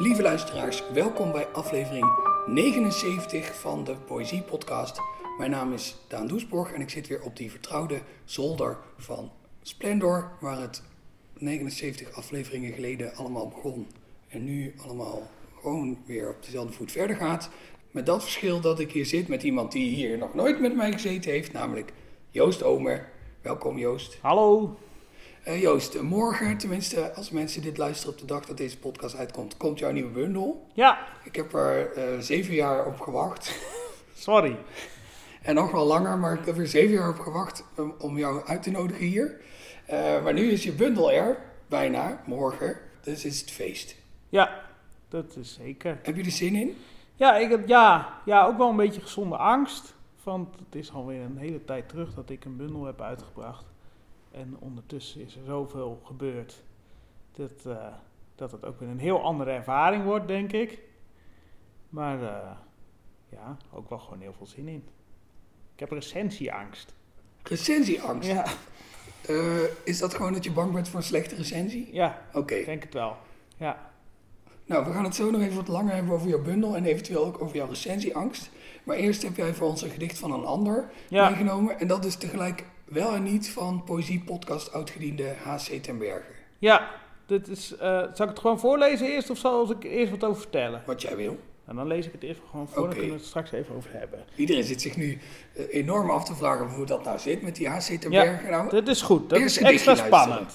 Lieve luisteraars, welkom bij aflevering 79 van de Poëzie Podcast. Mijn naam is Daan Doesborg en ik zit weer op die vertrouwde zolder van Splendor, waar het 79 afleveringen geleden allemaal begon. En nu allemaal gewoon weer op dezelfde voet verder gaat. Met dat verschil dat ik hier zit met iemand die hier nog nooit met mij gezeten heeft, namelijk Joost Omer. Welkom Joost. Hallo. Uh, Joost, morgen, tenminste als mensen dit luisteren op de dag dat deze podcast uitkomt, komt jouw nieuwe bundel. Ja. Ik heb er uh, zeven jaar op gewacht. Sorry. En nog wel langer, maar ik heb er zeven jaar op gewacht om, om jou uit te nodigen hier. Uh, maar nu is je bundel er, bijna, morgen. Dus is het feest. Ja, dat is zeker. Heb je er zin in? Ja, ik heb, ja, ja, ook wel een beetje gezonde angst. Want het is alweer een hele tijd terug dat ik een bundel heb uitgebracht. En ondertussen is er zoveel gebeurd dat, uh, dat het ook weer een heel andere ervaring wordt, denk ik. Maar uh, ja, ook wel gewoon heel veel zin in. Ik heb recensieangst. Recensieangst? Ja. Uh, is dat gewoon dat je bang bent voor een slechte recensie? Ja, oké. Okay. Ik denk het wel. Ja. Nou, we gaan het zo nog even wat langer hebben over jouw bundel en eventueel ook over jouw recensieangst. Maar eerst heb jij voor ons een gedicht van een ander ja. meegenomen. En dat is tegelijk wel en niet van Poëzie-podcast oudgediende H.C. ten Berge. Ja, dit is, uh, zal ik het gewoon voorlezen eerst of zal ik eerst wat over vertellen? Wat jij wil. En dan lees ik het even gewoon voor, okay. dan kunnen we het straks even over hebben. Iedereen zit zich nu uh, enorm af te vragen hoe dat nou zit met die H.C. ten ja, Berge. Nou, dat is goed, dat is extra spannend.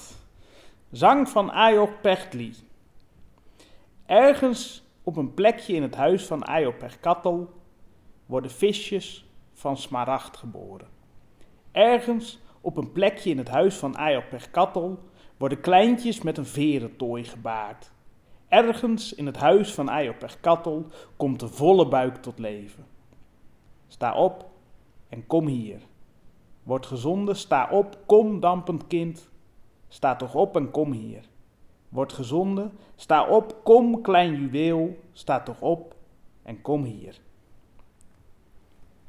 Zang van Ayok Pechtli. Ergens op een plekje in het huis van Ayok Perkattel worden visjes van smaragd geboren. Ergens op een plekje in het huis van Ayop Perkattel worden kleintjes met een verentooi gebaard. Ergens in het huis van Ayop Perkattel komt de volle buik tot leven. Sta op en kom hier. Word gezonden, sta op, kom dampend kind. Sta toch op en kom hier. Word gezonden, sta op, kom klein juweel. Sta toch op en kom hier.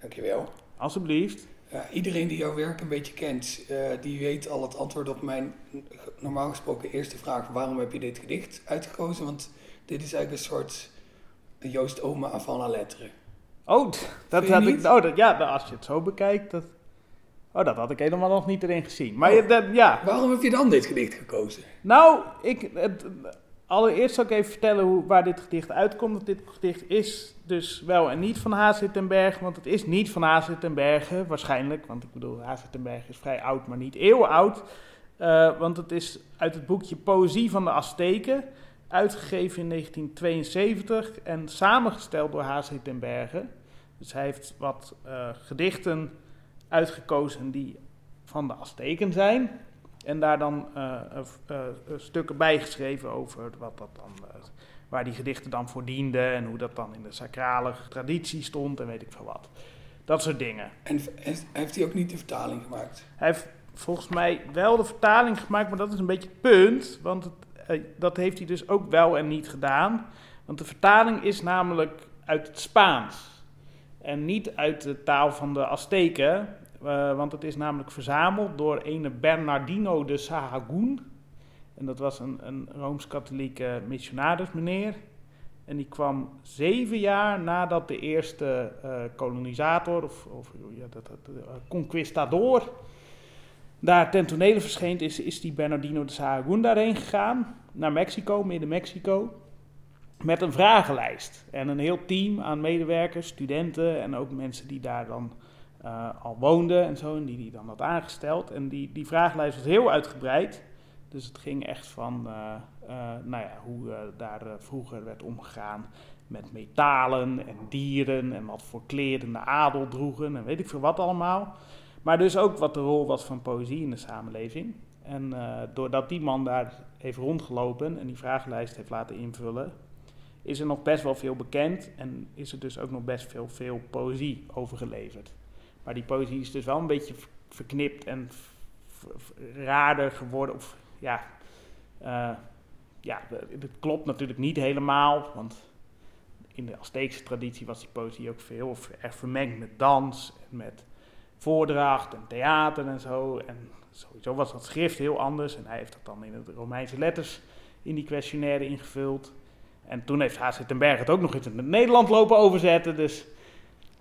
Dankjewel. Alsjeblieft. Ja, iedereen die jouw werk een beetje kent, uh, die weet al het antwoord op mijn normaal gesproken eerste vraag: waarom heb je dit gedicht uitgekozen? Want dit is eigenlijk een soort Joost Oma avant la lettre. Oh, dat had ik. Oh, dat, ja, als je het zo bekijkt, dat. Oh, dat had ik helemaal nog niet erin gezien. Maar oh, je, dat, ja. Waarom heb je dan dit gedicht gekozen? Nou, ik, het, allereerst zal ik even vertellen hoe, waar dit gedicht uitkomt. dit gedicht is dus wel en niet van H.C. ten Berge, want het is niet van H.C. ten Berge, waarschijnlijk. Want ik bedoel, H.C. ten Berge is vrij oud, maar niet eeuwen oud. Uh, want het is uit het boekje Poëzie van de Azteken, uitgegeven in 1972 en samengesteld door H.C. ten Berge. Dus hij heeft wat uh, gedichten uitgekozen die van de Azteken zijn. En daar dan uh, uh, stukken bijgeschreven over wat dat dan, waar die gedichten dan voor dienden en hoe dat dan in de sacrale traditie stond en weet ik veel wat. Dat soort dingen. En heeft hij ook niet de vertaling gemaakt? Hij heeft volgens mij wel de vertaling gemaakt, maar dat is een beetje het punt. Want het, dat heeft hij dus ook wel en niet gedaan. Want de vertaling is namelijk uit het Spaans. En niet uit de taal van de Azteken. Uh, want het is namelijk verzameld door een Bernardino de Sahagún. En dat was een, een rooms-katholieke missionaris, meneer. En die kwam zeven jaar nadat de eerste uh, kolonisator, of, of ja, dat, uh, conquistador, daar ten tonele verscheen, is, is die Bernardino de Sahagún daarheen gegaan. Naar Mexico, midden-Mexico. Met een vragenlijst. En een heel team aan medewerkers, studenten en ook mensen die daar dan uh, al woonde en zo, en die die dan had aangesteld. En die, die vragenlijst was heel uitgebreid. Dus het ging echt van uh, uh, nou ja, hoe daar vroeger werd omgegaan met metalen en dieren en wat voor kleren de adel droegen en weet ik veel wat allemaal. Maar dus ook wat de rol was van poëzie in de samenleving. En doordat die man daar heeft rondgelopen en die vragenlijst heeft laten invullen, is er nog best wel veel bekend en is er dus ook nog best veel, veel poëzie overgeleverd. Maar die poëzie is dus wel een beetje verknipt en raarder geworden. Of ja, uh, ja, het klopt natuurlijk niet helemaal. Want in de Azteekse traditie was die poëzie ook veel erg vermengd met dans en met voordracht en theater en zo. En sowieso was dat schrift heel anders. En hij heeft dat dan in het Romeinse letters in die questionnaire ingevuld. En toen heeft H.C. ten het ook nog eens in het Nederland lopen overzetten. Dus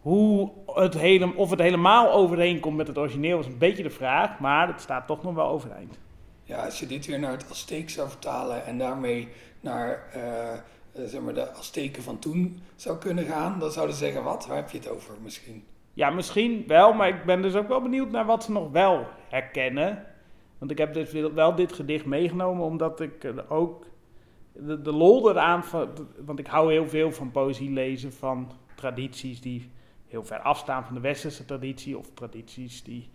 hoe het hele, of het helemaal overeenkomt met het origineel is een beetje de vraag. Maar het staat toch nog wel overeind. Ja, als je dit weer naar het Azteek zou vertalen en daarmee naar uh, zeg maar de Azteken van toen zou kunnen gaan, dan zouden ze zeggen, wat, waar heb je het over misschien? Ja, misschien wel, maar ik ben dus ook wel benieuwd naar wat ze nog wel herkennen. Want ik heb dus wel dit gedicht meegenomen, omdat ik ook de, de lol eraan, van, want ik hou heel veel van poëzie lezen, van tradities die heel ver afstaan van de westerse traditie, of tradities die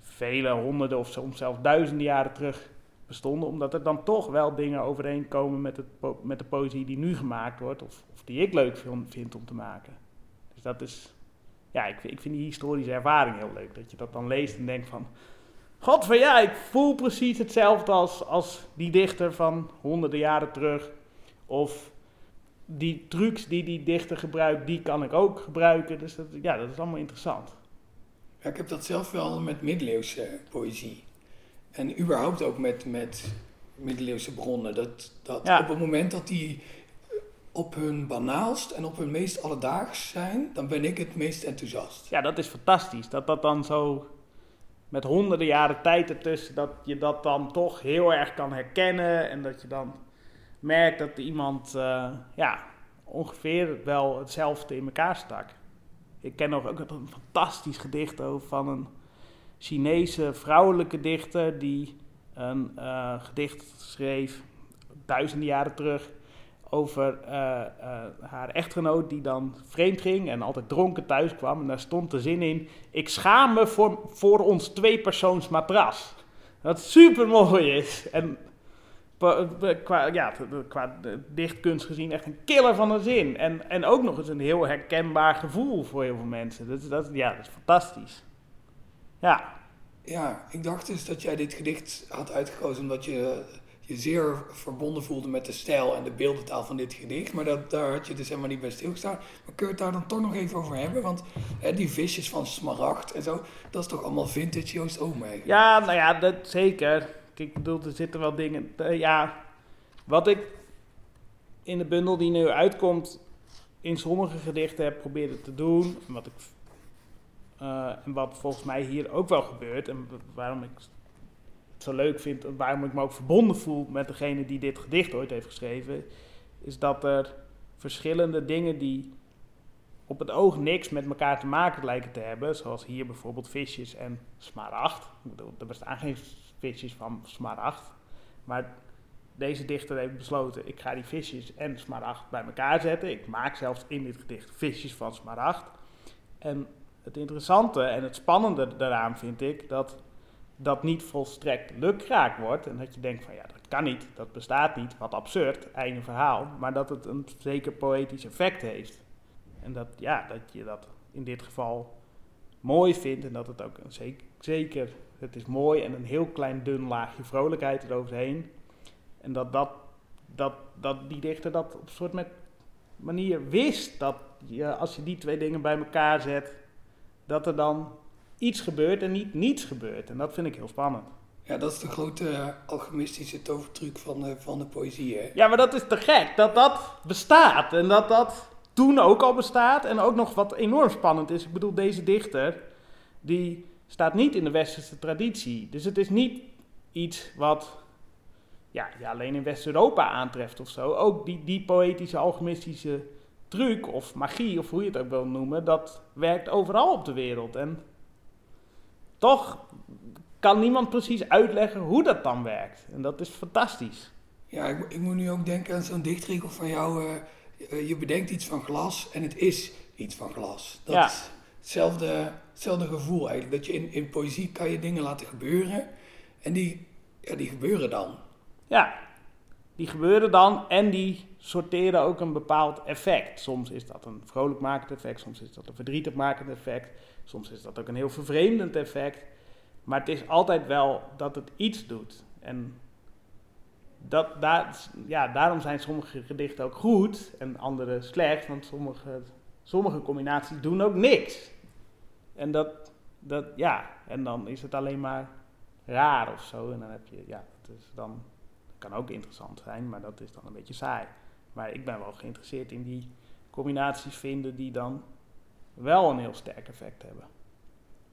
vele honderden of soms zelfs duizenden jaren terug bestonden, omdat er dan toch wel dingen overeenkomen met, met de poëzie die nu gemaakt wordt, of, of die ik leuk vind, vind, om te maken. Dus dat is, ja, ik, ik vind die historische ervaring heel leuk, dat je dat dan leest en denkt van, God van ja, ik voel precies hetzelfde als, als die dichter van honderden jaren terug, of die trucs die die dichter gebruikt, die kan ik ook gebruiken. Dus dat, ja, dat is allemaal interessant. Ja, ik heb dat zelf wel met middeleeuwse poëzie. En überhaupt ook met, met middeleeuwse bronnen. Dat, dat op het moment dat die op hun banaalst en op hun meest alledaags zijn, dan ben ik het meest enthousiast. Ja, dat is fantastisch. Dat dat dan zo met honderden jaren tijd ertussen, dat je dat dan toch heel erg kan herkennen. En dat je dan merkt dat iemand uh, ja, ongeveer wel hetzelfde in elkaar stak. Ik ken nog ook een fantastisch gedicht over van een Chinese vrouwelijke dichter die een uh, gedicht schreef duizenden jaren terug over uh, haar echtgenoot die dan vreemd ging en altijd dronken thuis kwam. En daar stond de zin in, ik schaam me voor, voor ons tweepersoons matras. Wat super mooi is. En qua, ja, qua dichtkunst gezien echt een killer van een zin. En, en ook nog eens een heel herkenbaar gevoel voor heel veel mensen. Dat, dat, ja, dat is fantastisch. Ja. Ja, ik dacht dus dat jij dit gedicht had uitgekozen omdat je je zeer verbonden voelde met de stijl en de beeldentaal van dit gedicht. Maar dat, daar had je dus helemaal niet bij stilgestaan. Maar kun je het daar dan toch nog even over hebben? Want hè, die visjes van smaragd en zo, dat is toch allemaal vintage Joost Oom eigenlijk? Ja, nou ja, dat zeker. Ik bedoel, er zitten wel dingen... Uh, ja, wat ik in de bundel die nu uitkomt in sommige gedichten heb proberen te doen... En wat ik uh, en wat volgens mij hier ook wel gebeurt, en waarom ik het zo leuk vind, waarom ik me ook verbonden voel met degene die dit gedicht ooit heeft geschreven, is dat er verschillende dingen die op het oog niks met elkaar te maken lijken te hebben, zoals hier bijvoorbeeld visjes en smaragd. Er bestaan geen visjes van smaragd, maar deze dichter heeft besloten, ik ga die visjes en smaragd bij elkaar zetten. Ik maak zelfs in dit gedicht visjes van smaragd. En het interessante en het spannende daaraan vind ik dat dat niet volstrekt lukraak wordt. En dat je denkt van ja, dat kan niet, dat bestaat niet, wat absurd, einde verhaal. Maar dat het een zeker poëtisch effect heeft. En dat, ja, dat je dat in dit geval mooi vindt en dat het ook een zeker, zeker, het is mooi en een heel klein dun laagje vrolijkheid eroverheen. En dat, dat, dat, dat die dichter dat op een soort met manier wist dat je, als je die twee dingen bij elkaar zet, dat er dan iets gebeurt en niet niets gebeurt. En dat vind ik heel spannend. Ja, dat is de grote uh, alchemistische tovertruc van de, van de poëzie, hè? Ja, maar dat is te gek, dat dat bestaat. En dat dat toen ook al bestaat. En ook nog wat enorm spannend is. Ik bedoel, deze dichter, die staat niet in de westerse traditie. Dus het is niet iets wat ja, ja alleen in West-Europa aantreft of zo. Ook die, die poëtische, alchemistische truc of magie, of hoe je het ook wil noemen, dat werkt overal op de wereld. En toch kan niemand precies uitleggen hoe dat dan werkt. En dat is fantastisch. Ja, ik, ik moet nu ook denken aan zo'n dichtregel van jou. Uh, je bedenkt iets van glas en het is iets van glas. Dat is hetzelfde, hetzelfde gevoel eigenlijk. Dat je in, in poëzie kan je dingen laten gebeuren en die, ja, die gebeuren dan. Ja, die gebeuren dan en die sorteren ook een bepaald effect. Soms is dat een vrolijkmakend effect, soms is dat een verdrietigmakend effect, soms is dat ook een heel vervreemdend effect. Maar het is altijd wel dat het iets doet. En dat, daar, ja, daarom zijn sommige gedichten ook goed en andere slecht, want sommige, sommige combinaties doen ook niks. En dat, dat, ja, en dan is het alleen maar raar of zo. En dan heb je, ja, dat is dan kan ook interessant zijn, maar dat is dan een beetje saai. Maar ik ben wel geïnteresseerd in die combinaties vinden die dan wel een heel sterk effect hebben.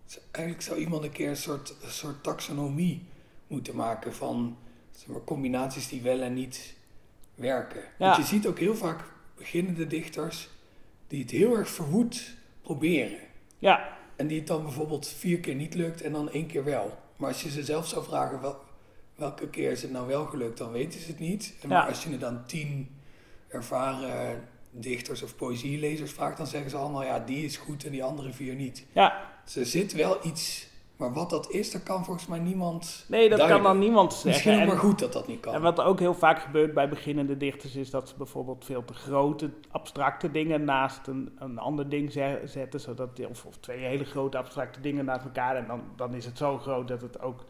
Dus eigenlijk zou iemand een keer een soort, een soort taxonomie moeten maken van zeg maar, combinaties die wel en niet werken. Ja. Want je ziet ook heel vaak beginnende dichters die het heel erg verwoed proberen. Ja, En die het dan bijvoorbeeld vier keer niet lukt en dan één keer wel. Maar als je ze zelf zou vragen wel, welke keer is het nou wel gelukt, dan weten ze het niet. En Ja. maar als je er dan tien ervaren dichters of poëzielezers vraagt, dan zeggen ze allemaal ja, die is goed en die andere vier niet. ja. Dus er zit wel iets, maar wat dat is, dat kan volgens mij niemand. Nee, dat kan dan niemand zeggen. Misschien ook maar goed dat dat niet kan. En wat ook heel vaak gebeurt bij beginnende dichters is dat ze bijvoorbeeld veel te grote abstracte dingen naast een, een ander ding ze- zetten, zodat of, of twee hele grote abstracte dingen naast elkaar en dan, dan is het zo groot dat het ook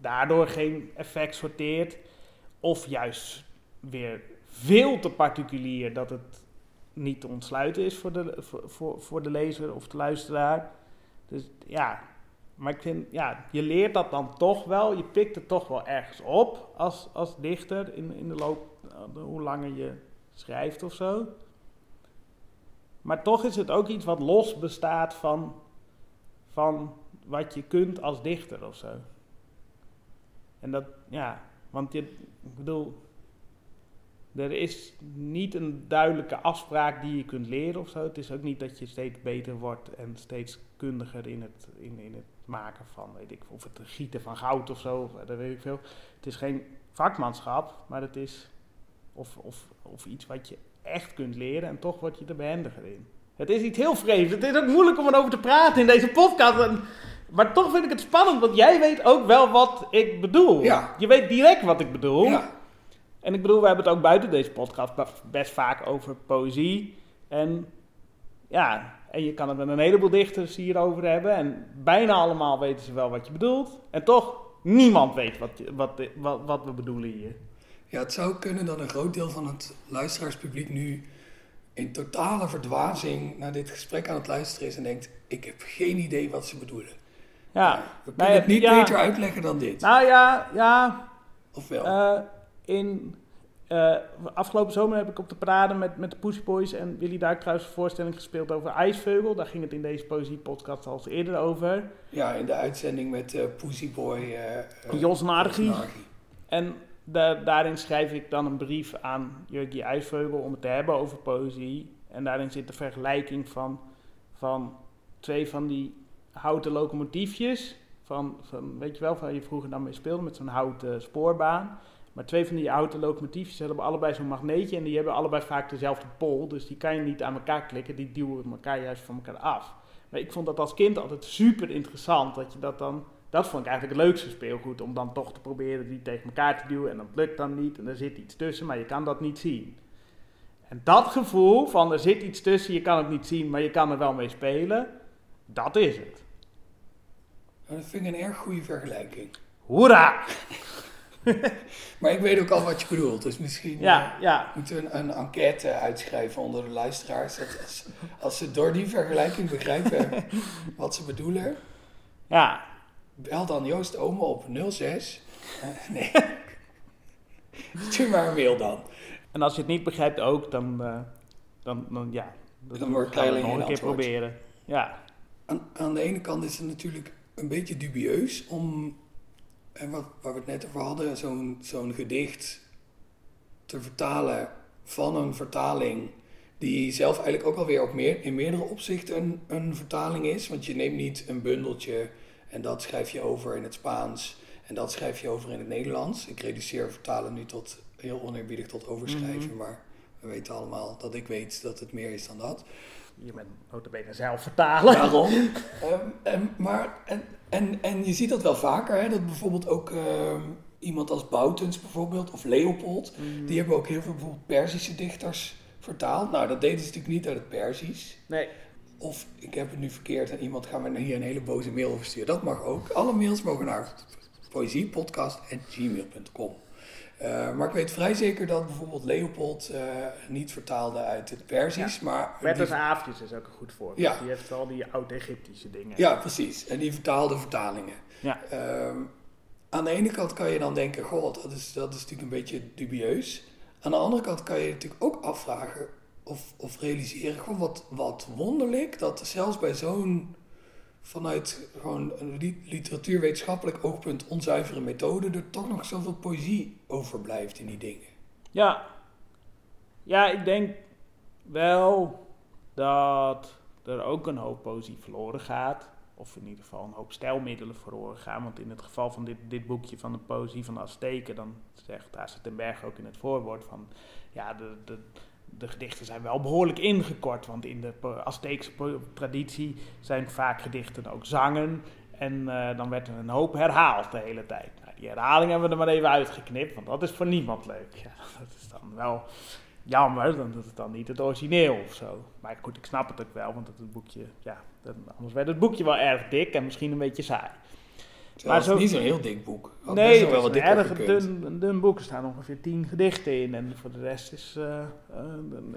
daardoor geen effect sorteert. Of juist weer veel te particulier dat het niet te ontsluiten is voor de, voor, voor, voor de lezer of de luisteraar. Dus ja, maar ik vind, ja, je leert dat dan toch wel. Je pikt het toch wel ergens op als, als dichter in, in de loop, eh, hoe langer je schrijft of zo. Maar toch is het ook iets wat los bestaat van, van wat je kunt als dichter of zo. En dat, ja, want je, ik bedoel, er is niet een duidelijke afspraak die je kunt leren of zo. Het is ook niet dat je steeds beter wordt en steeds kundiger in het, in, in het maken van, weet ik, of het gieten van goud of zo, of, dat weet ik veel. Het is geen vakmanschap, maar het is of, of, of iets wat je echt kunt leren en toch word je er behendiger in. Het is iets heel vreemds. Het is ook moeilijk om erover te praten in deze podcast. Maar toch vind ik het spannend, want jij weet ook wel wat ik bedoel. Ja. Je weet direct wat ik bedoel. ja, En ik bedoel, we hebben het ook buiten deze podcast be- best vaak over poëzie. En ja, en je kan het met een heleboel dichters hierover hebben. En bijna allemaal weten ze wel wat je bedoelt. En toch, niemand weet wat, wat, wat, wat we bedoelen hier. ja, het zou kunnen dat een groot deel van het luisteraarspubliek nu in totale verdwazing naar dit gesprek aan het luisteren is en denkt: ik heb geen idee wat ze bedoelen. Ja, We kunnen Nou het niet ja. beter uitleggen dan dit. nou ja, ja, of wel? Eh, in, eh, afgelopen zomer heb ik op de parade met, met de Pussy Boys en Willy Duik trouwens een voorstelling gespeeld over IJsveugel. Daar ging het in deze poëziepodcast al eens eerder over. ja, in de uitzending met Pussy Boy. eh, Jos Nargi. En da- daarin schrijf ik dan een brief aan Jurgie IJsveugel om het te hebben over poëzie. En daarin zit de vergelijking van, van twee van die houten locomotiefjes. Van, van, weet je wel, waar je vroeger dan mee speelde met zo'n houten spoorbaan. Maar twee van die houten locomotiefjes hebben allebei zo'n magneetje en die hebben allebei vaak dezelfde pol. Dus die kan je niet aan elkaar klikken, die duwen elkaar juist van elkaar af. Maar ik vond dat als kind altijd super interessant, dat je dat dan... Dat vond ik eigenlijk het leukste speelgoed, om dan toch te proberen die tegen elkaar te duwen. En dat lukt dan niet en er zit iets tussen, maar je kan dat niet zien. En dat gevoel van er zit iets tussen, je kan het niet zien, maar je kan er wel mee spelen, dat is het. Nou, dat vind ik een erg goede vergelijking. Hoera! Maar ik weet ook al wat je bedoelt, dus misschien Ja, eh, ja. moeten we een, een enquête uitschrijven onder de luisteraars. Dat als, als ze door die vergelijking begrijpen wat ze bedoelen, Ja, bel dan Joost Ome op 06. Eh, nee. Stuur maar een mail dan. en als je het niet begrijpt ook, dan, eh, dan, dan ja. Dan wordt het nog een een keer antwoord. proberen. Ja, Aan, aan de ene kant is het natuurlijk een beetje dubieus om, en wat, waar we het net over hadden, zo'n zo'n gedicht te vertalen van een vertaling die zelf eigenlijk ook alweer op meer, in meerdere opzichten een, een vertaling is. Want je neemt niet een bundeltje en dat schrijf je over in het Spaans en dat schrijf je over in het Nederlands. Ik reduceer vertalen nu tot heel oneerbiedig tot overschrijven, Mhm. maar we weten allemaal dat ik weet dat het meer is dan dat. Je bent notabene zelf vertalen. Daarom. Ehm, en, maar, en, en, en je ziet dat wel vaker, hè, dat bijvoorbeeld ook ehm, iemand als Boutens bijvoorbeeld, of Leopold, Mhm. die hebben ook heel veel bijvoorbeeld Perzische dichters vertaald. Nou, dat deden ze natuurlijk niet uit het Perzisch. Nee, Of ik heb het nu verkeerd en iemand gaat me hier een hele boze mail over sturen. Dat mag ook. Alle mails mogen naar poëziepodcast.gmail.com. Eh, maar ik weet vrij zeker dat bijvoorbeeld Leopold eh, niet vertaalde uit het Perzisch, maar... Bertus die- Aafjes is ook een goed voorbeeld. Ja. Die heeft al die oud-Egyptische dingen. Ja, precies. En die vertaalde vertalingen. Ja. Ehm, aan de ene kant kan je dan denken, goh, dat is, dat is natuurlijk een beetje dubieus. Aan de andere kant kan je je natuurlijk ook afvragen of, of realiseren, gewoon wat, wat wonderlijk, dat zelfs bij zo'n vanuit gewoon een li- literatuurwetenschappelijk oogpunt onzuivere methode er toch nog zoveel poëzie overblijft in die dingen. Ja. Ja, ik denk wel dat er ook een hoop poëzie verloren gaat. Of in ieder geval een hoop stijlmiddelen verloren gaan. Want in het geval van dit, dit boekje van de poëzie van de Azteken, dan zegt Berg ook in het voorwoord van... Ja, de, de, de gedichten zijn wel behoorlijk ingekort. Want in de Azteekse traditie zijn vaak gedichten ook zangen. En eh, dan werd er een hoop herhaald de hele tijd. Nou, die herhaling hebben we er maar even uitgeknipt, want dat is voor niemand leuk. Ja, dat is dan wel jammer, dan is het dan niet het origineel of zo. Maar goed, ik snap het ook wel, want het, het boekje, ja, dat- anders werd het boekje wel erg dik en misschien een beetje saai. Terwijl het is niet zo'n heel dik boek. Had nee, het wel wat een erg dun, een dun boek. Er staan ongeveer tien gedichten in en voor de rest is, eh, eh,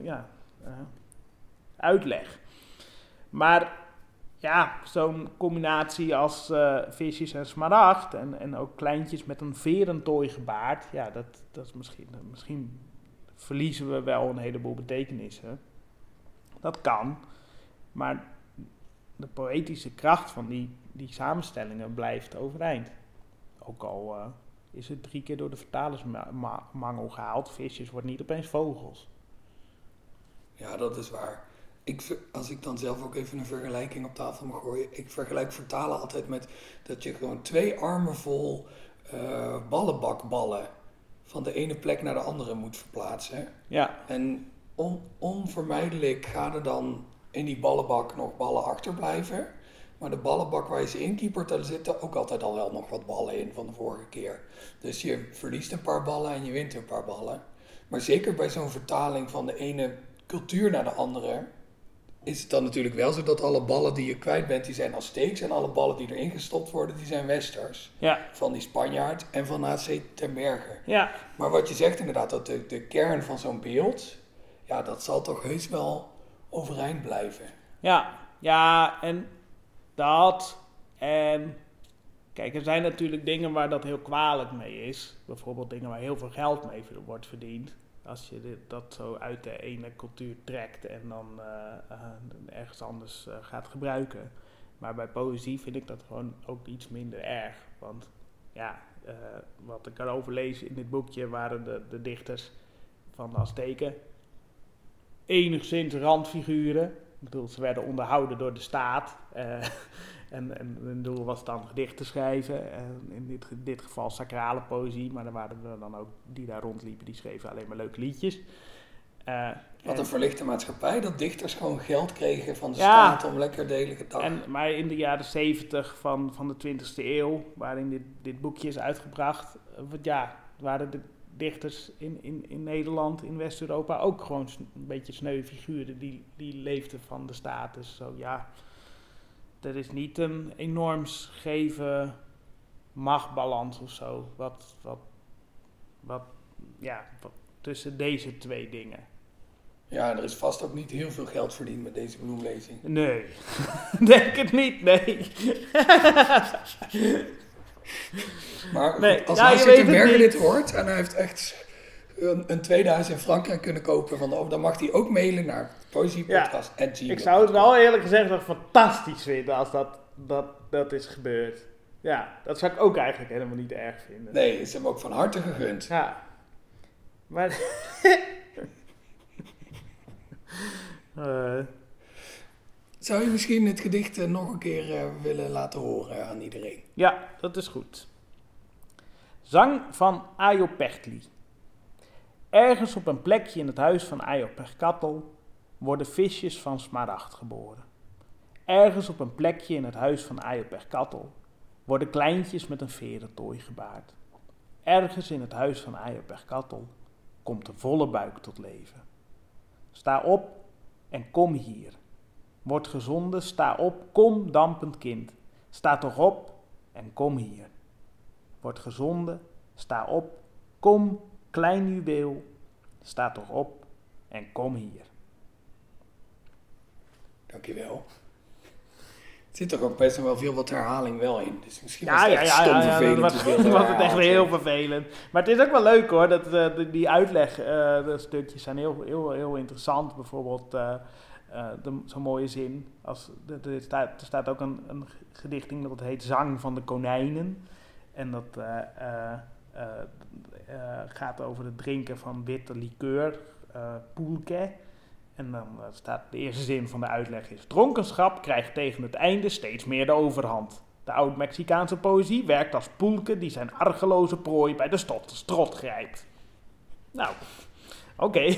ja, eh, uitleg. Maar ja, zo'n combinatie als visjes en smaragd en, en ook kleintjes met een verentooi gebaard, ja, dat, dat is misschien, misschien verliezen we wel een heleboel betekenissen. Dat kan, maar de poëtische kracht van die, die samenstellingen blijft overeind. Ook al eh, is het drie keer door de vertalersmangel gehaald, visjes wordt niet opeens vogels. Ja, dat is waar. Ik, als ik dan zelf ook even een vergelijking op tafel mag gooien. Ik vergelijk vertalen altijd met dat je gewoon twee armen vol eh, ballenbakballen van de ene plek naar de andere moet verplaatsen. Ja, En on- onvermijdelijk gaan er dan in die ballenbak nog ballen achterblijven. Maar de ballenbak waar je ze in kiepert, daar zitten ook altijd al wel nog wat ballen in van de vorige keer. Dus je verliest een paar ballen en je wint een paar ballen. Maar zeker bij zo'n vertaling van de ene cultuur naar de andere, is het dan natuurlijk wel zo dat alle ballen die je kwijt bent, die zijn Azteeks. En alle ballen die erin gestopt worden, die zijn Westers. ja, Van die Spanjaard en van AC ten Berge. ja, Maar wat je zegt inderdaad, dat de, de kern van zo'n beeld, ja, dat zal toch heus wel overeind blijven. ja, ja, en dat. En kijk, er zijn natuurlijk dingen waar dat heel kwalijk mee is. Bijvoorbeeld dingen waar heel veel geld mee wordt verdiend. Als je dit, dat zo uit de ene cultuur trekt en dan eh, eh, ergens anders eh, gaat gebruiken. Maar bij poëzie vind ik dat gewoon ook iets minder erg. Want ja, wat ik erover lees in dit boekje waren de, de dichters van de Azteken enigszins randfiguren. Ik bedoel, ze werden onderhouden door de staat. eh, en, en hun doel was dan gedicht te schrijven. En in dit, dit geval sacrale poëzie. Maar er waren er dan ook die daar rondliepen. Die schreven alleen maar leuke liedjes. Eh, Wat en- een verlichte maatschappij, dat dichters gewoon geld kregen van de Ja. staat om lekker de hele dag. En, maar in de jaren 70 van, van de 20e eeuw, waarin dit, dit boekje is uitgebracht, eh, ja, waren de dichters in, in, in Nederland, in West-Europa ook gewoon een beetje sneu figuren die, die leefden van de staat. Dus zo ja, er is niet een enorm scheve machtbalans of zo, wat, wat, wat, ja, wat tussen deze twee dingen. Ja, er is vast ook niet heel veel geld verdiend met deze bloemlezing. Nee, denk het niet, nee. Maar Nee, als ja, niet. dit hoort en hij heeft echt een, een tweede huis in Frankrijk kunnen kopen, van, oh, dan mag hij ook mailen naar poëziepodcast. Ik zou het wel eerlijk gezegd nog fantastisch vinden als dat, dat, dat is gebeurd. Ja, dat zou ik ook eigenlijk helemaal niet erg vinden. Nee, is hem ook van harte gegund. Ja. Maar... Eh, Zou je misschien het gedicht eh, nog een keer eh, willen laten horen aan iedereen? ja, dat is goed. Zang van Ayopechtli. Ergens op een plekje in het huis van Ayopechtli worden visjes van smaragd geboren. Ergens op een plekje in het huis van Ayopechtli worden kleintjes met een verentooi gebaard. Ergens in het huis van Ayopechtli komt de volle buik tot leven. Sta op en kom hier. Word gezonden, sta op, kom dampend kind. Sta toch op en kom hier. Word gezonden, sta op, kom klein juweel. Sta toch op en kom hier. Dankjewel. Er zit toch ook best wel veel wat herhaling wel in. Dus misschien Ja, was het ja, echt ja, vervelend was, het echt heel vervelend. Maar het is ook wel leuk hoor, dat, eh, die- uitleg, eh, de stukjes zijn heel, heel, heel interessant. Bijvoorbeeld eh, de- zo'n mooie zin, als, er, er staat, er staat ook een, een gedichting dat heet Zang van de Konijnen. En dat eh, eh, eh, eh, gaat over het drinken van witte likeur, eh poelke. En dan eh, staat de eerste zin van de uitleg is... Dronkenschap krijgt tegen het einde steeds meer de overhand. De oud-Mexicaanse poëzie werkt als poelke die zijn argeloze prooi bij de stot, strot grijpt. Nou, oké.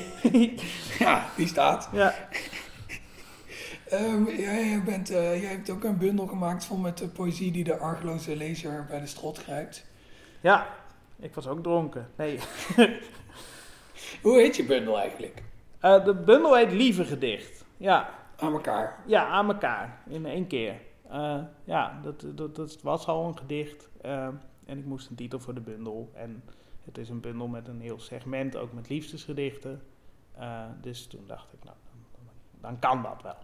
Ja, die staat. ja. Ehm, jij, bent, eh, jij hebt ook een bundel gemaakt vol met de poëzie die de argeloze lezer bij de strot grijpt. ja, ik was ook dronken. Nee. Hoe heet je bundel eigenlijk? Eh, de bundel heet Lieve Gedicht. Ja, Aan elkaar. ja aan elkaar. In één keer. Eh, ja, dat, dat, dat was al een gedicht. eh, en ik moest een titel voor de bundel. En het is een bundel met een heel segment, ook met liefdesgedichten. Dus toen dacht ik, nou, dan, dan kan dat wel.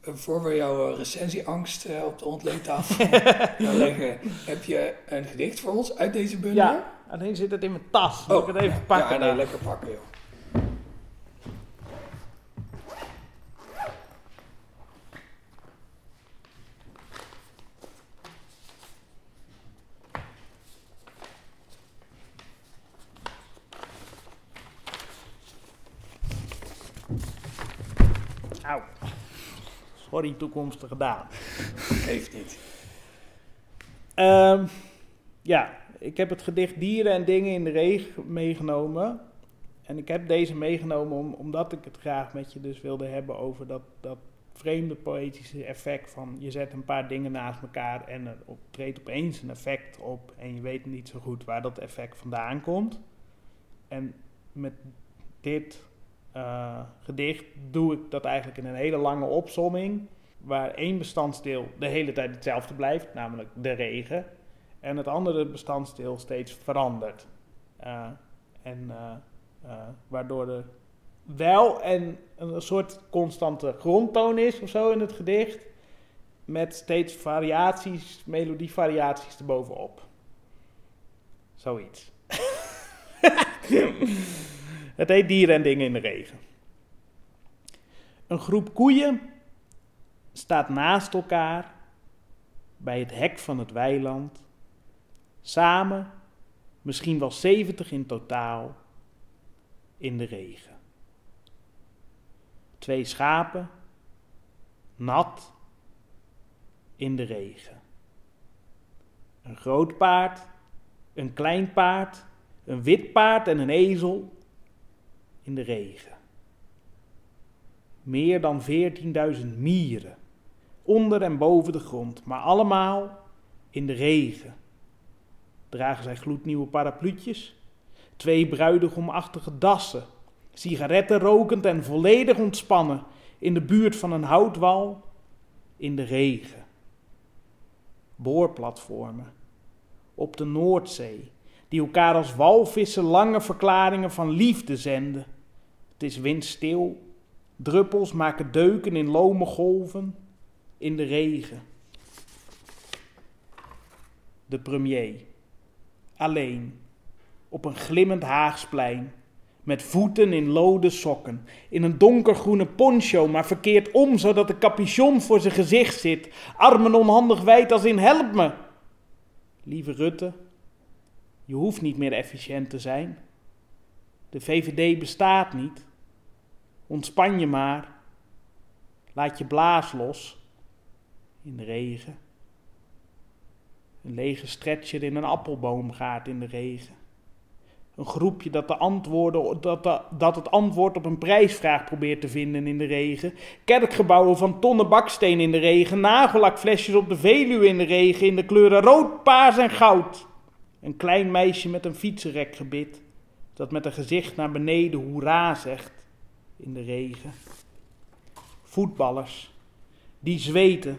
Eh, Voor we jouw eh, recensieangst eh, op de ontleedtafel gaan leggen, heb je een gedicht voor ons uit deze bundel? Ja, alleen zit het in mijn tas. Moet ik het even ja, pakken? Ja, nee, lekker pakken, joh. Sorry, toekomstige dame. Geeft niet. Ehm, ja, ik heb het gedicht Dieren en Dingen in de Regen meegenomen. En ik heb deze meegenomen om, omdat ik het graag met je dus wilde hebben over dat, dat vreemde poëtische effect van je zet een paar dingen naast elkaar en er op, treedt opeens een effect op en je weet niet zo goed waar dat effect vandaan komt. En met dit eh, gedicht doe ik dat eigenlijk in een hele lange opsomming waar één bestanddeel de hele tijd hetzelfde blijft, namelijk de regen, en het andere bestanddeel steeds verandert. Eh, en eh, waardoor er wel en een soort constante grondtoon is of zo in het gedicht, met steeds variaties, melodievariaties erbovenop. Zoiets. het heet Dieren en Dingen in de Regen. Een groep koeien staat naast elkaar bij het hek van het weiland. Samen, misschien wel 70 in totaal, in de regen. Twee schapen, nat, in de regen. Een groot paard, een klein paard, een wit paard en een ezel in de regen. Meer dan 14.000 mieren, onder en boven de grond, maar allemaal in de regen. Dragen zij gloednieuwe parapluutjes, twee bruidegomachtige dassen, sigaretten rokend en volledig ontspannen in de buurt van een houtwal in de regen. Boorplatformen op de Noordzee, die elkaar als walvissen lange verklaringen van liefde zenden. Is windstil, druppels maken deuken in lome golven in de regen. De premier, alleen, op een glimmend Haagsplein, met voeten in lode sokken, in een donkergroene poncho, maar verkeerd om, zodat de capuchon voor zijn gezicht zit, armen onhandig wijd als in help me. Lieve Rutte, je hoeft niet meer efficiënt te zijn. De VVD bestaat niet. Ontspan je maar. Laat je blaas los. In de regen. Een lege stretcher in een appelboomgaard in de regen. Een groepje dat, de antwoorden, dat, dat het antwoord op een prijsvraag probeert te vinden in de regen. Kerkgebouwen van tonnen baksteen in de regen. Nagellakflesjes op de Veluwe in de regen. In de kleuren rood, paars en goud. Een klein meisje met een fietsenrekgebit. Dat met een gezicht naar beneden hoera zegt. In de regen. Voetballers. Die zweten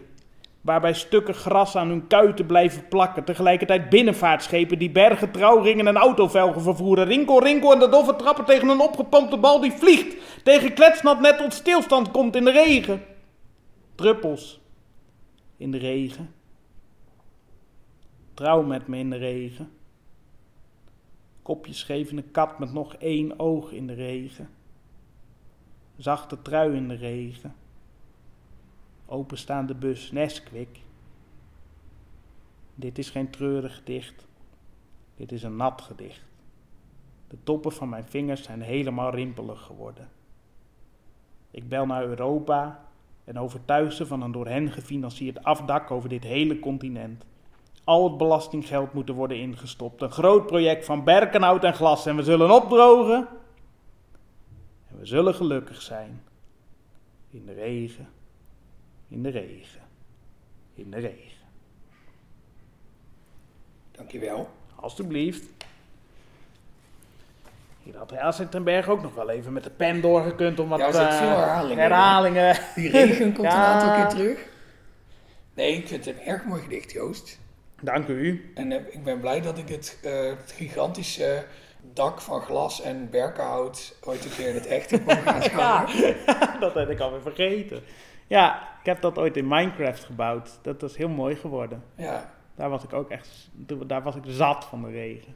waarbij stukken gras aan hun kuiten blijven plakken. Tegelijkertijd binnenvaartschepen die bergen, trouwringen en autovelgen vervoeren. Rinkel, rinkel en de doffe trappen tegen een opgepompte bal die vliegt. Tegen kletsnat net tot stilstand komt in de regen. Druppels. in de regen. Trouw met me in de regen. Kopje schevende kat met nog één oog in de regen. Zachte trui in de regen. Openstaande bus Nesquik. Dit is geen treurig gedicht. Dit is een nat gedicht. De toppen van mijn vingers zijn helemaal rimpelig geworden. Ik bel naar Europa en overtuig ze van een door hen gefinancierd afdak over dit hele continent. Al het belastinggeld moet er worden ingestopt. Een groot project van berkenhout en glas en we zullen opdrogen. We zullen gelukkig zijn. In de regen, in de regen, in de regen. Dankjewel. Alsjeblieft. Hier had ten Berg ook nog wel even met de pen doorgekund om wat Ja, eh, veel herhalingen in. herhalingen. Die regen komt Ja. een aantal keer terug. Nee, ik vind het een erg mooi gedicht, Joost. Dank u. En eh, ik ben blij dat ik het, eh, het gigantische dak van glas en berkenhout ooit een keer in het echt heb mogen aanschouwen. Ja, dat had ik alweer vergeten. Ja, ik heb dat ooit in Minecraft gebouwd. Dat was heel mooi geworden. Ja. Daar was ik ook echt, daar was ik zat van de regen.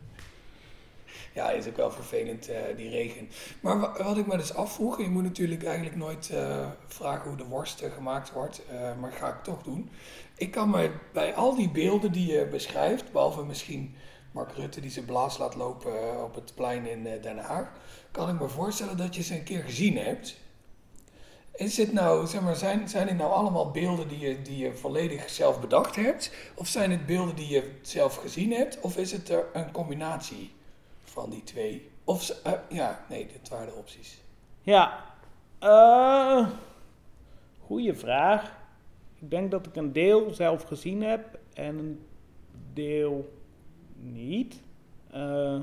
Ja, is ook wel vervelend, eh, die regen. Maar wa- wat ik me dus afvroeg, je moet natuurlijk eigenlijk nooit eh, vragen hoe de worst gemaakt wordt, eh, maar ga ik toch doen. Ik kan me bij al die beelden die je beschrijft, behalve misschien Mark Rutte die zijn blaas laat lopen eh, op het plein in eh, Den Haag, kan ik me voorstellen dat je ze een keer gezien hebt. Is het nou, zijn, zijn dit nou allemaal beelden die je, die je volledig zelf bedacht hebt? Of zijn het beelden die je zelf gezien hebt? Of is het er een combinatie van die twee? Of, eh, ja, nee, dit waren de opties. Ja, eh goeie vraag. Ik denk dat ik een deel zelf gezien heb en een deel niet. Eh,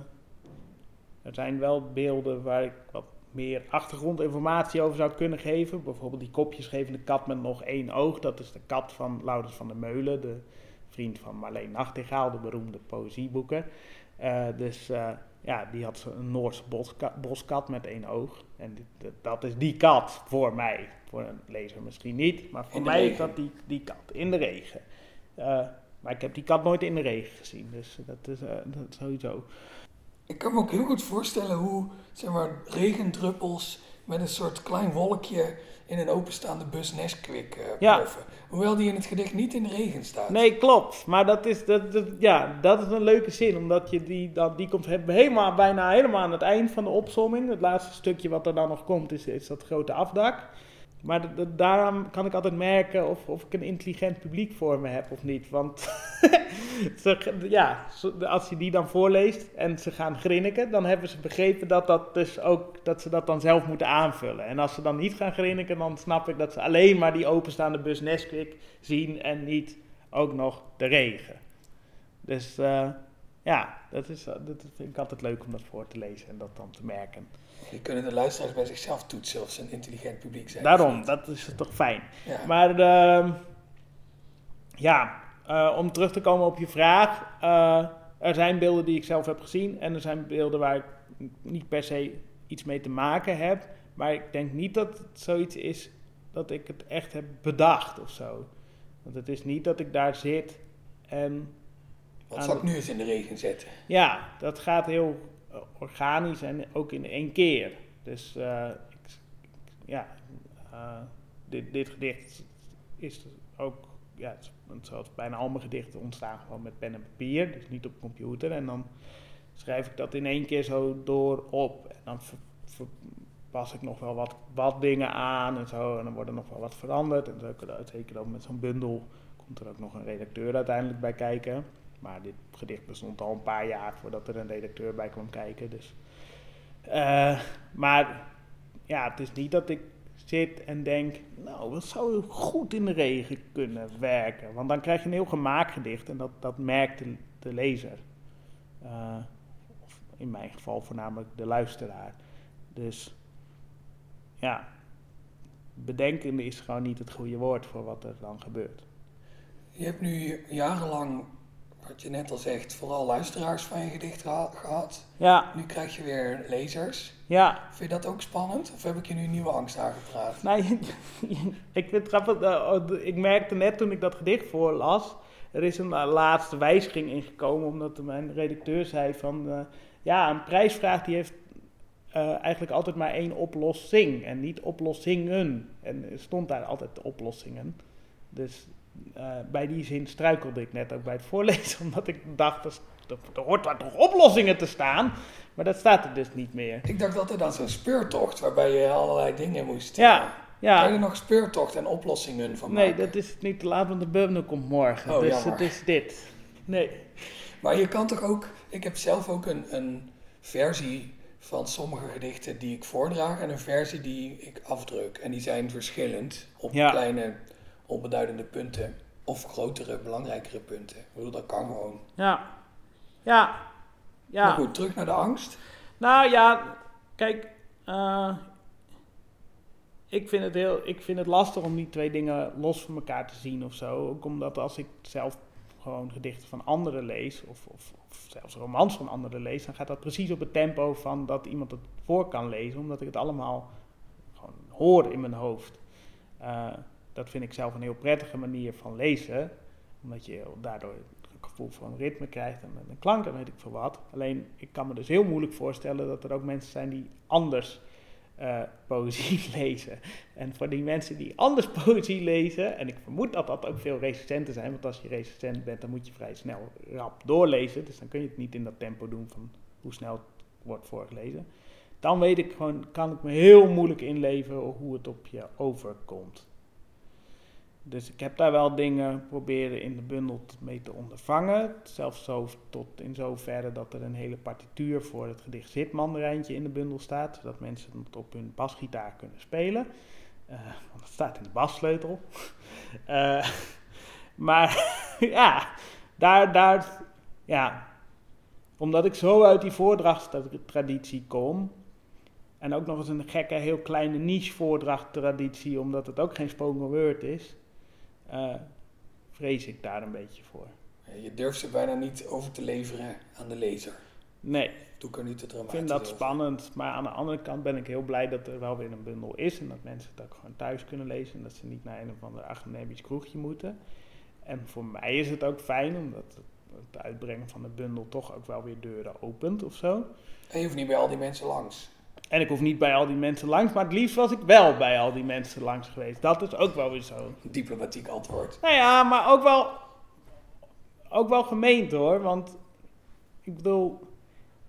er zijn wel beelden waar ik wat meer achtergrondinformatie over zou kunnen geven. Bijvoorbeeld die kopjesgevende kat met nog één oog. Dat is de kat van Laurens van der Meulen, de vriend van Marleen Nachtegaal, de beroemde poëzieboeker. Eh, dus eh, ja, die had een Noorse boska- boskat met één oog. En dit- dat is die kat voor mij. Voor een lezer misschien niet, maar voor mij is dat die, die kat in de regen. Maar ik heb die kat nooit in de regen gezien, dus dat is, eh, dat is sowieso. Ik kan me ook heel goed voorstellen hoe, zeg maar, regendruppels met een soort klein wolkje in een openstaande bus Nesquik eh Ja. ploffen. Hoewel die in het gedicht niet in de regen staat. Nee, klopt. Maar dat is, dat, dat- ja, dat is een leuke zin. Omdat je die, dat, die komt he- helemaal, bijna helemaal aan het eind van de opsomming. Het laatste stukje wat er dan nog komt is, is dat grote afdak. Maar d- d- daaraan kan ik altijd merken of, of ik een intelligent publiek voor me heb of niet. Want ja, als je die dan voorleest en ze gaan grinniken, dan hebben ze begrepen dat, dat, dus ook, dat ze dat dan zelf moeten aanvullen. En als ze dan niet gaan grinniken, dan snap ik dat ze alleen maar die openstaande bus Nesquik zien en niet ook nog de regen. Dus eh, ja, dat, is, eh, dat vind ik altijd leuk om dat voor te lezen en dat dan te merken. Je kunnen de luisteraars bij zichzelf toetsen of ze een intelligent publiek zijn. Daarom, dat is toch fijn. Ja. Maar ehm, ja, eh, om terug te komen op je vraag. eh, er zijn beelden die ik zelf heb gezien en er zijn beelden waar ik niet per se iets mee te maken heb. Maar ik denk niet dat het zoiets is dat ik het echt heb bedacht of zo. Want het is niet dat ik daar zit en Wat zal ik nu eens in de regen zetten? ja, dat gaat heel organisch en ook in één keer. Dus eh, ik, ja, eh, dit, dit gedicht is ook, ja, het is- zoals bijna al mijn gedichten ontstaan gewoon met pen en papier, dus niet op computer. En dan schrijf ik dat in één keer zo door op. En dan ver- pas ik nog wel wat, wat dingen aan en zo. En dan wordt er nog wel wat veranderd. En zeker ook met zo'n bundel komt er ook nog een redacteur uiteindelijk bij kijken. Maar dit gedicht bestond al een paar jaar voordat er een redacteur bij kwam kijken. Dus. Eh, maar ja, het is niet dat ik zit en denk, nou, dat zou goed in de regen kunnen werken. Want dan krijg je een heel gemaakt gedicht en dat, dat merkt de, de lezer. Eh, of in mijn geval voornamelijk de luisteraar. Dus ja, bedenken is gewoon niet het goede woord voor wat er dan gebeurt. Je hebt nu jarenlang wat je net al zegt, vooral luisteraars van je gedicht geha- gehad. Ja, Nu krijg je weer lezers. ja. Vind je dat ook spannend? Of heb ik je nu nieuwe angst aangepraat? Nee, ik vind grappig. eh, oh, ik merkte net toen ik dat gedicht voorlas. Er is een eh, laatste wijziging ingekomen. Omdat mijn redacteur zei van. eh, ja, een prijsvraag die heeft eigenlijk altijd maar één oplossing. En niet oplossingen. En er stond daar altijd oplossingen. Dus eh, bij die zin struikelde ik net ook bij het voorlezen. Omdat ik dacht, er, er hoort daar toch oplossingen te staan. Maar dat staat er dus niet meer. Ik dacht dat er dan zo'n speurtocht waarbij je allerlei dingen moest. Ja, eh, Kan je ja. nog speurtocht en oplossingen van Nee, maken? dat is niet te laat, want de bundel komt morgen. Oh, dus jammer. het is dit. Nee. Maar je kan toch ook. Ik heb zelf ook een, een versie van sommige gedichten die ik voordraag en een versie die ik afdruk. En die zijn verschillend op Ja. kleine, onbeduidende punten. Of grotere, belangrijkere punten. Ik bedoel, dat kan gewoon. Ja. Ja. Ja. Maar goed, terug naar de angst. Nou ja, kijk. eh, ik, vind het heel, ik vind het lastig om die twee dingen los van elkaar te zien of zo. Ook omdat als ik zelf gewoon gedichten van anderen lees, of, of, of zelfs romans van anderen lees, dan gaat dat precies op het tempo van dat iemand het voor kan lezen, omdat ik het allemaal gewoon hoor in mijn hoofd. Eh, dat vind ik zelf een heel prettige manier van lezen, omdat je daardoor het gevoel van ritme krijgt en een klank en weet ik veel wat. Alleen ik kan me dus heel moeilijk voorstellen dat er ook mensen zijn die anders eh, poëzie lezen. En voor die mensen die anders poëzie lezen, en ik vermoed dat dat ook veel recensenten zijn, want als je recensent bent, dan moet je vrij snel rap doorlezen. Dus dan kun je het niet in dat tempo doen van hoe snel het wordt voorgelezen. Dan weet ik gewoon, kan ik me heel moeilijk inleven hoe het op je overkomt. Dus ik heb daar wel dingen proberen in de bundel mee te ondervangen. Zelfs zo tot in zoverre dat er een hele partituur voor het gedicht Zitmandarijntje in de bundel staat. Zodat mensen het op hun basgitaar kunnen spelen. Eh, want het staat in de bassleutel. Eh, maar ja, daar, daar, ja, omdat ik zo uit die voordrachtstraditie kom. En ook nog eens een gekke, heel kleine niche voordrachttraditie, omdat het ook geen spoken word is. Eh, vrees ik daar een beetje voor. Je durft ze bijna niet over te leveren aan de lezer. Nee, Doe ik er niet te ik vind dat over. spannend. Maar aan de andere kant ben ik heel blij dat er wel weer een bundel is. En dat mensen het ook gewoon thuis kunnen lezen. En dat ze niet naar een of ander academisch kroegje moeten. En voor mij is het ook fijn, omdat het, het uitbrengen van de bundel toch ook wel weer deuren opent of zo. En je hoeft niet bij al die mensen langs. En ik hoef niet bij al die mensen langs, maar het liefst was ik wel bij al die mensen langs geweest. Dat is ook wel weer zo. Diplomatiek antwoord. Nou ja, maar ook wel, ook wel gemeend hoor. Want ik bedoel,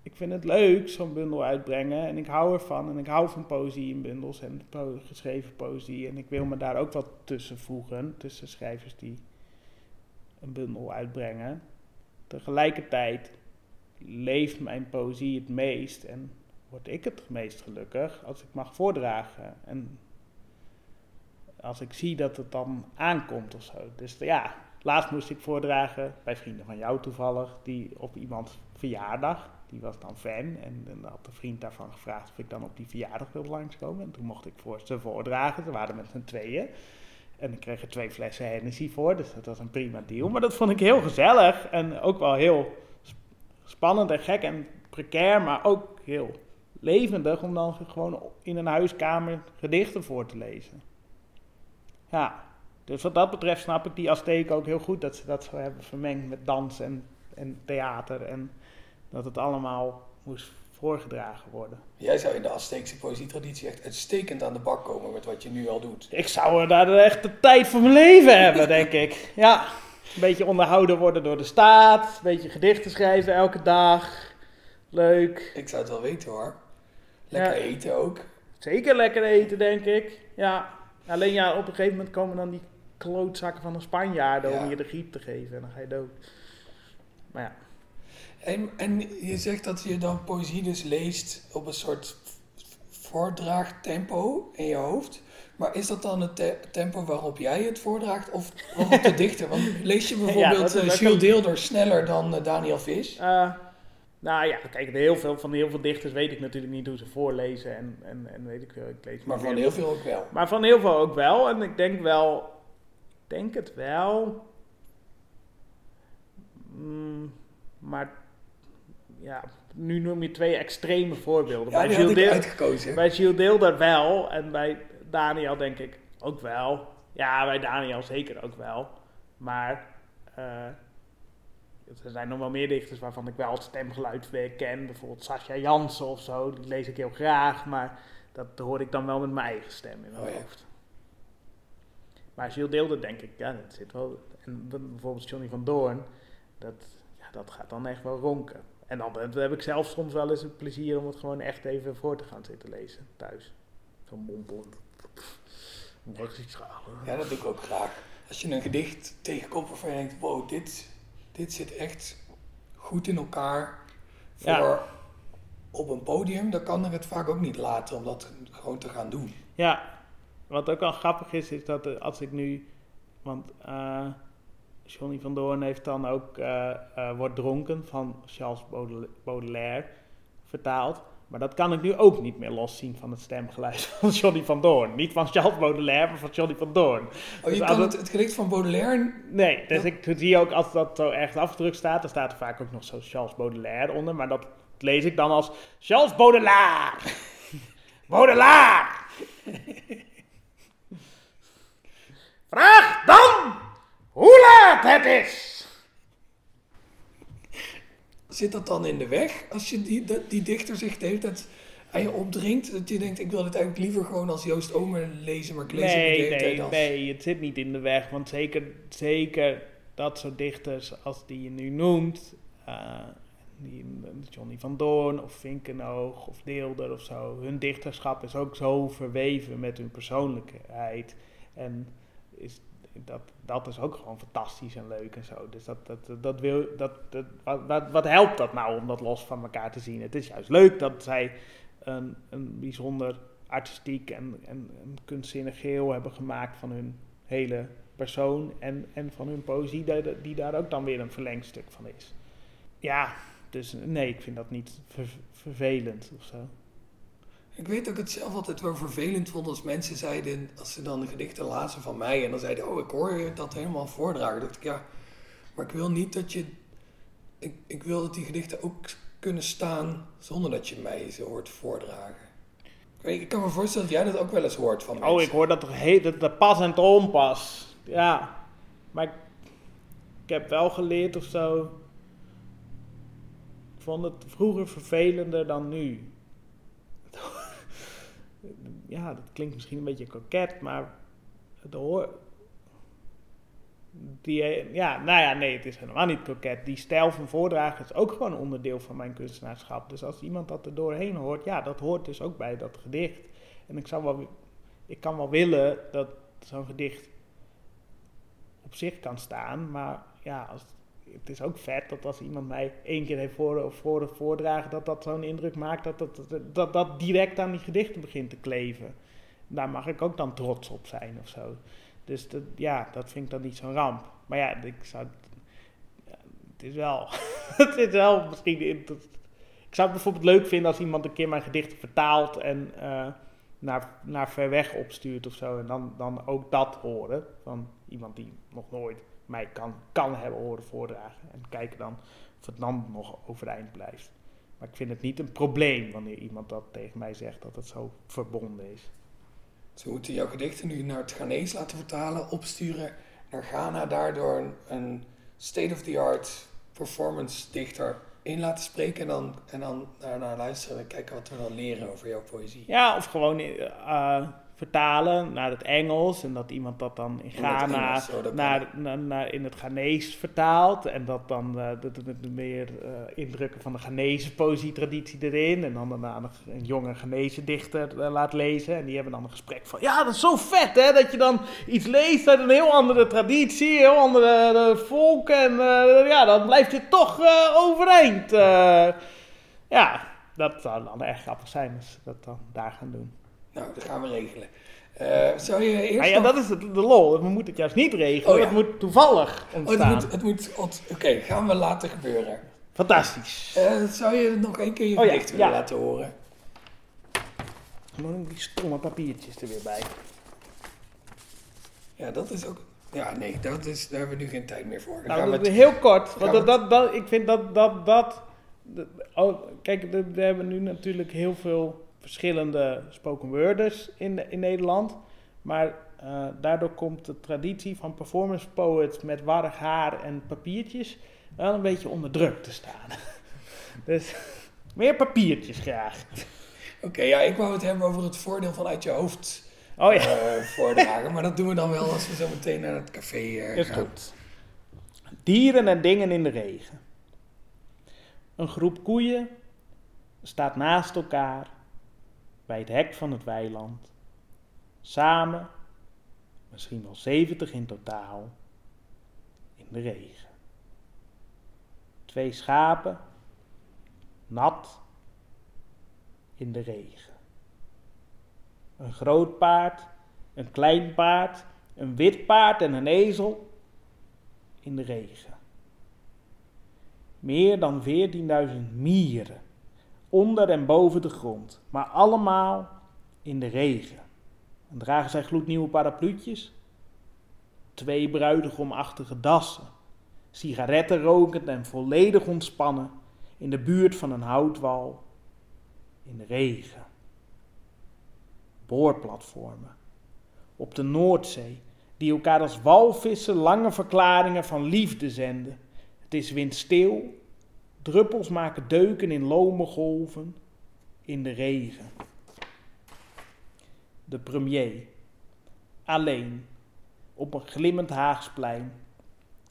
ik vind het leuk zo'n bundel uitbrengen. En ik hou ervan. En ik hou van poëzie in bundels en po- geschreven poëzie. En ik wil me daar ook wat tussen voegen. Tussen schrijvers die een bundel uitbrengen. Tegelijkertijd leeft mijn poëzie het meest. En word ik het meest gelukkig als ik mag voordragen. En als ik zie dat het dan aankomt of zo. Dus ja, laatst moest ik voordragen bij vrienden van jou toevallig, die op iemands verjaardag, die was dan fan. En dan had de vriend daarvan gevraagd of ik dan op die verjaardag wilde langskomen. En toen mocht ik voor ze voordragen, ze waren met z'n tweeën. En ik kreeg er twee flessen Hennessy voor, dus dat was een prima deal. Maar dat vond ik heel gezellig en ook wel heel sp- spannend en gek en precair, maar ook heel levendig om dan gewoon in een huiskamer gedichten voor te lezen. Ja, dus wat dat betreft snap ik die Azteken ook heel goed dat ze dat zo hebben vermengd met dans en, en theater en dat het allemaal moest voorgedragen worden. Jij zou in de Azteekse poëzietraditie echt uitstekend aan de bak komen met wat je nu al doet. Ik zou er daar echt de tijd van mijn leven hebben, denk ik. Ja, een beetje onderhouden worden door de staat, een beetje gedichten schrijven elke dag. Leuk. Ik zou het wel weten hoor. Lekker Ja. eten ook. Zeker lekker eten, denk ik. Ja, alleen ja, op een gegeven moment komen dan die klootzakken van de Spanjaarden Ja. om je de griep te geven en dan ga je dood. Maar ja. En, en je zegt dat je dan poëzie dus leest op een soort voordraagtempo in je hoofd. Maar is dat dan het te- tempo waarop jij het voordraagt of waarop de dichter? Want lees je bijvoorbeeld dat eh, Jules Deelder sneller dan eh, Daniel Vis? Eh, nou ja, kijk, heel veel, van heel veel dichters weet ik natuurlijk niet hoe ze voorlezen en, en, en weet ik veel. Ik lees Maar van heel veel ook wel. Maar van heel veel ook wel. En ik denk wel, ik denk het wel. Mm, maar ja, nu noem je twee extreme voorbeelden. Ja, bij Gilles Deel- uitgekozen. bij Gilles Deelder wel en bij Daniel denk ik ook wel. Ja, bij Daniel zeker ook wel. Maar eh, er zijn nog wel meer dichters waarvan ik wel het stemgeluid weer ken. Bijvoorbeeld Sascha Jansen of zo, die lees ik heel graag. Maar dat hoor ik dan wel met mijn eigen stem in mijn Oh ja. hoofd. Maar Gilles Deelder denk ik, ja, dat zit wel. En bijvoorbeeld Johnny van Doorn, dat, ja, dat gaat dan echt wel ronken. En dan, dan heb ik zelf soms wel eens het plezier om het gewoon echt even voor te gaan zitten lezen thuis. Zo'n mompel. Morgens iets gaan. Ja, dat doe ik ook graag. Als je een gedicht tegenkomt waarvan je denkt, wow, dit, dit zit echt goed in elkaar voor Ja. op een podium, dan kan ik het vaak ook niet laten om dat gewoon te gaan doen. Ja, wat ook wel grappig is, is dat als ik nu. Want eh Johnny van Doorn heeft dan ook eh, Wordt dronken van Charles Baudel- Baudelaire vertaald. Maar dat kan ik nu ook niet meer loszien van het stemgeluid van Johnny van Doorn. Niet van Charles Baudelaire, maar van Johnny van Doorn. Oh, Dus je als kan het- het, het gedicht van Baudelaire, Nee, dus Ja. ik zie ook als dat zo ergens afgedrukt staat, dan staat er vaak ook nog zo Charles Baudelaire onder. Maar dat lees ik dan als Charles Baudelaire. Baudelaire. Vraag dan hoe laat het is. Zit dat dan in de weg als je die, dat- die dichter zich de hele tijd aan je opdringt? Dat je denkt, ik wil dit eigenlijk liever gewoon als Joost Omer lezen, maar ik lees het de Nee, hele tijd nee, als... nee, het zit niet in de weg. Want zeker, zeker dat soort dichters als die je nu noemt, eh, die, Johnny van Doorn of Vinkenoog of Deelder of zo, hun dichterschap is ook zo verweven met hun persoonlijkheid. En is, dat, dat is ook gewoon fantastisch en leuk en zo. Dus dat, dat, dat, wil, dat, dat, wat, wat, helpt dat nou om dat los van elkaar te zien? Het is juist leuk dat zij een, een bijzonder artistiek en, en, en kunstzinnig geheel hebben gemaakt van hun hele persoon en, en van hun poëzie, die, die daar ook dan weer een verlengstuk van is. Ja, dus nee, ik vind dat niet ver- vervelend of zo. Ik weet dat ik het zelf altijd wel vervelend vond als mensen zeiden, als ze dan de gedichten lazen van mij en dan zeiden, oh, ik hoor je dat helemaal voordragen. dacht ik, ja, maar ik wil niet dat je, ik, ik wil dat die gedichten ook kunnen staan zonder dat je mij ze hoort voordragen. Ik, kan me voorstellen dat jij dat ook wel eens hoort van mensen. Oh, ik hoor dat toch heet, dat, dat pas en onpas. Ja, maar ik, ik heb wel geleerd of zo. Ik vond het vroeger vervelender dan nu. Ja, dat klinkt misschien een beetje koket, maar het hoor. Die, eh, ja, nou ja, nee, het is helemaal niet koket. Die stijl van voordragen is ook gewoon onderdeel van mijn kunstenaarschap. Dus als iemand dat er doorheen hoort, ja, dat hoort dus ook bij dat gedicht. En ik zou wel ik kan wel willen dat zo'n gedicht op zich kan staan, maar ja, als, het is ook vet dat als iemand mij één keer heeft voor, voor, voordragen, dat dat zo'n indruk maakt dat dat, dat, dat direct aan die gedichten begint te kleven. Daar mag ik ook dan trots op zijn of zo. Dus dat, ja, dat vind ik dan niet zo'n ramp. Maar ja, ik zou, het is wel, het is wel misschien, ik zou het bijvoorbeeld leuk vinden als iemand een keer mijn gedichten vertaalt en eh, naar, naar ver weg opstuurt of zo. En dan, dan ook dat horen van iemand die nog nooit mij kan, kan hebben horen voordragen. En kijken dan of het dan nog overeind blijft. Maar ik vind het niet een probleem wanneer iemand dat tegen mij zegt dat het zo verbonden is. Ze moeten jouw gedichten nu naar het Ghanese laten vertalen, opsturen naar Ghana, daardoor een, een state-of-the-art performance dichter in laten spreken en dan, en dan naar, naar luisteren en kijken wat we dan leren over jouw poëzie. Ja, of gewoon eh, vertalen naar het Engels en dat iemand dat dan in Ghana Engels, oh, naar, naar, naar- in het Ghanese vertaalt. En dat dan eh, de, de, de meer eh, indrukken van de Ghanese poëzietraditie erin. En dan daarna een jonge Ghanese dichter eh, laat lezen. En die hebben dan een gesprek van... Ja, dat is zo vet hè, dat je dan iets leest uit een heel andere traditie, heel andere volk. En ja, dan blijft je toch overeind. ja, dat zou dan erg grappig zijn als ze dat dan daar gaan doen. Nou, dat gaan we regelen. Eh, zou je eerst Ah ja, nog- dat is het, de lol. We moeten het juist niet regelen. Oh ja. Het moet toevallig Oh, het ontstaan. moet, het moet, ont- Oké, gaan we laten gebeuren. Fantastisch. Eh, zou je nog één keer je Oh ja, willen ja. laten horen? Dan moet die stomme papiertjes er weer bij. Ja, dat is ook... Ja, nee, dat is, daar hebben we nu geen tijd meer voor. Dan Nou, dat- het- heel kort. Want dat, dat, dat, ik vind dat dat. dat de- oh, kijk, we hebben nu natuurlijk heel veel verschillende spoken worders in, in Nederland. Maar eh, daardoor komt de traditie van performance poets met warrig haar en papiertjes wel een beetje onder druk te staan. dus meer papiertjes graag. Oké, ja, ik wou het hebben over het voordeel van uit je hoofd Oh ja, eh, voordragen. Maar dat doen we dan wel als we zo meteen naar het café is gaan. goed. Dieren en dingen in de regen. Een groep koeien staat naast elkaar bij het hek van het weiland. Samen, misschien wel 70 in totaal, in de regen. Twee schapen, nat, in de regen. Een groot paard, een klein paard, een wit paard en een ezel in de regen. Meer dan 14.000 mieren, onder en boven de grond, maar allemaal in de regen. En dragen zij gloednieuwe parapluutjes? Twee bruidegomachtige dassen, sigaretten rokend en volledig ontspannen in de buurt van een houtwal in de regen. Boorplatformen op de Noordzee die elkaar als walvissen lange verklaringen van liefde zenden. Het is windstil, druppels maken deuken in lome golven, in de regen. De premier, alleen, op een glimmend Haagsplein,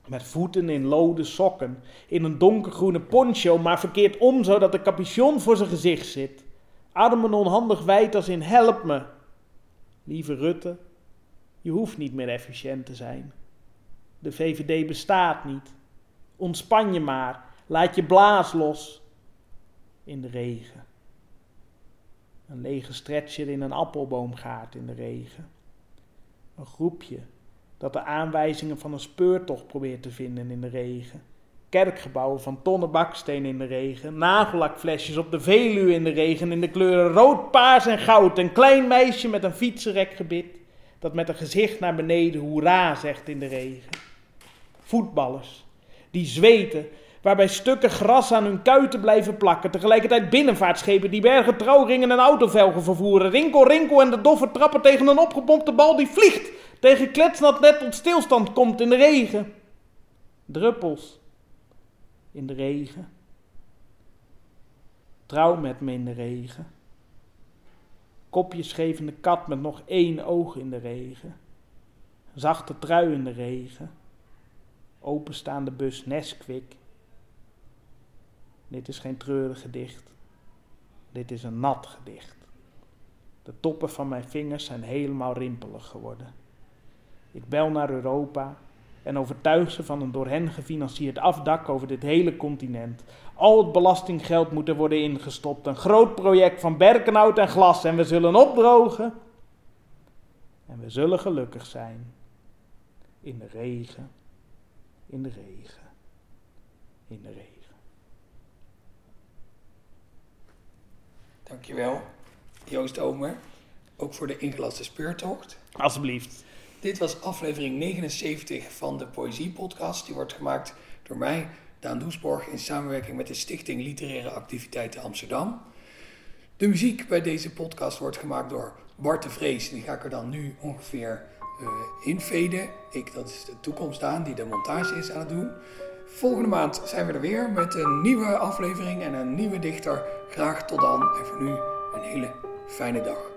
met voeten in lode sokken, in een donkergroene poncho, maar verkeerd om zodat de capuchon voor zijn gezicht zit. Armen onhandig wijd als in help me. Lieve Rutte, je hoeft niet meer efficiënt te zijn. De VVD bestaat niet. Ontspan je maar. Laat je blaas los. In de regen. Een lege stretcher in een appelboomgaard in de regen. Een groepje dat de aanwijzingen van een speurtocht probeert te vinden in de regen. Kerkgebouwen van tonnen baksteen in de regen. Nagellakflesjes op de Veluwe in de regen in de kleuren rood, paars en goud. Een klein meisje met een fietsenrekgebit dat met een gezicht naar beneden hoera zegt in de regen. Voetballers die zweten, waarbij stukken gras aan hun kuiten blijven plakken. Tegelijkertijd binnenvaartschepen die bergen trouwringen en autovelgen vervoeren. Rinkel, rinkel en de doffe trappen tegen een opgepompte bal die vliegt. Tegen kletsnat net tot stilstand komt in de regen. Druppels in de regen. Trouw met me in de regen. Kopjesgevende kat met nog één oog in de regen. Zachte trui in de regen. Openstaande bus Nesquik. Dit is geen treurig gedicht. Dit is een nat gedicht. De toppen van mijn vingers zijn helemaal rimpelig geworden. Ik bel naar Europa en overtuig ze van een door hen gefinancierd afdak over dit hele continent. Al het belastinggeld moet er worden ingestopt. Een groot project van berkenhout en glas en we zullen opdrogen. En we zullen gelukkig zijn. In de regen, in de regen, in de regen. Dankjewel, Joost Omer. Ook voor de ingelaste speurtocht. Alsjeblieft. Dit was aflevering 79 van de Poëzie Podcast. Die wordt gemaakt door mij, Daan Doesborg, in samenwerking met de Stichting Literaire Activiteiten Amsterdam. De muziek bij deze podcast wordt gemaakt door Bart de Vrees. Die ga ik er dan nu ongeveer eh inveden. Ik, dat is de toekomst aan, die de montage is aan het doen. Volgende maand zijn we er weer met een nieuwe aflevering en een nieuwe dichter. Graag tot dan en voor nu een hele fijne dag.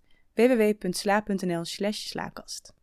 www.sla.nl/slaakast.